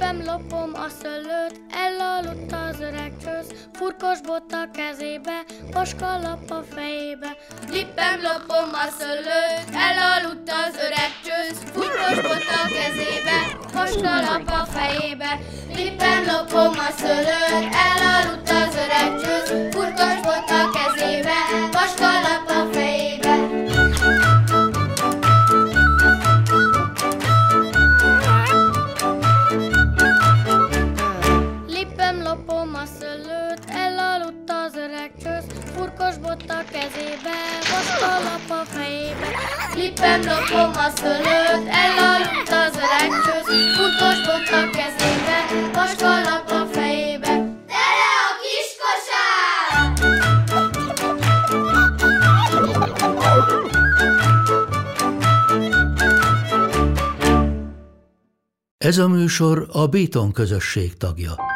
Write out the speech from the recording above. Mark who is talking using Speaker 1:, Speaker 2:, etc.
Speaker 1: Lipem, lopom a szöllőt, elaludt az öreg csősz, furkos bot a kezébe, paskalap a fejébe.
Speaker 2: Lipem, lopom a szöllőt, elaludt az öreg csősz, furkos bot a kezébe, paskalap a fejébe. Lipem, lopom a szöllőt, elaludt
Speaker 1: szöllőt, elaludt az öreg csősz, furkos bot a kezébe, paskalap a fejébe.
Speaker 2: Lipem, lopom a szőlőt, elaludt az öreg csősz, furkos bot a kezébe, vaskalap a fejébe. Tele a kis kosár!
Speaker 3: Ez a műsor a Béton közösség tagja.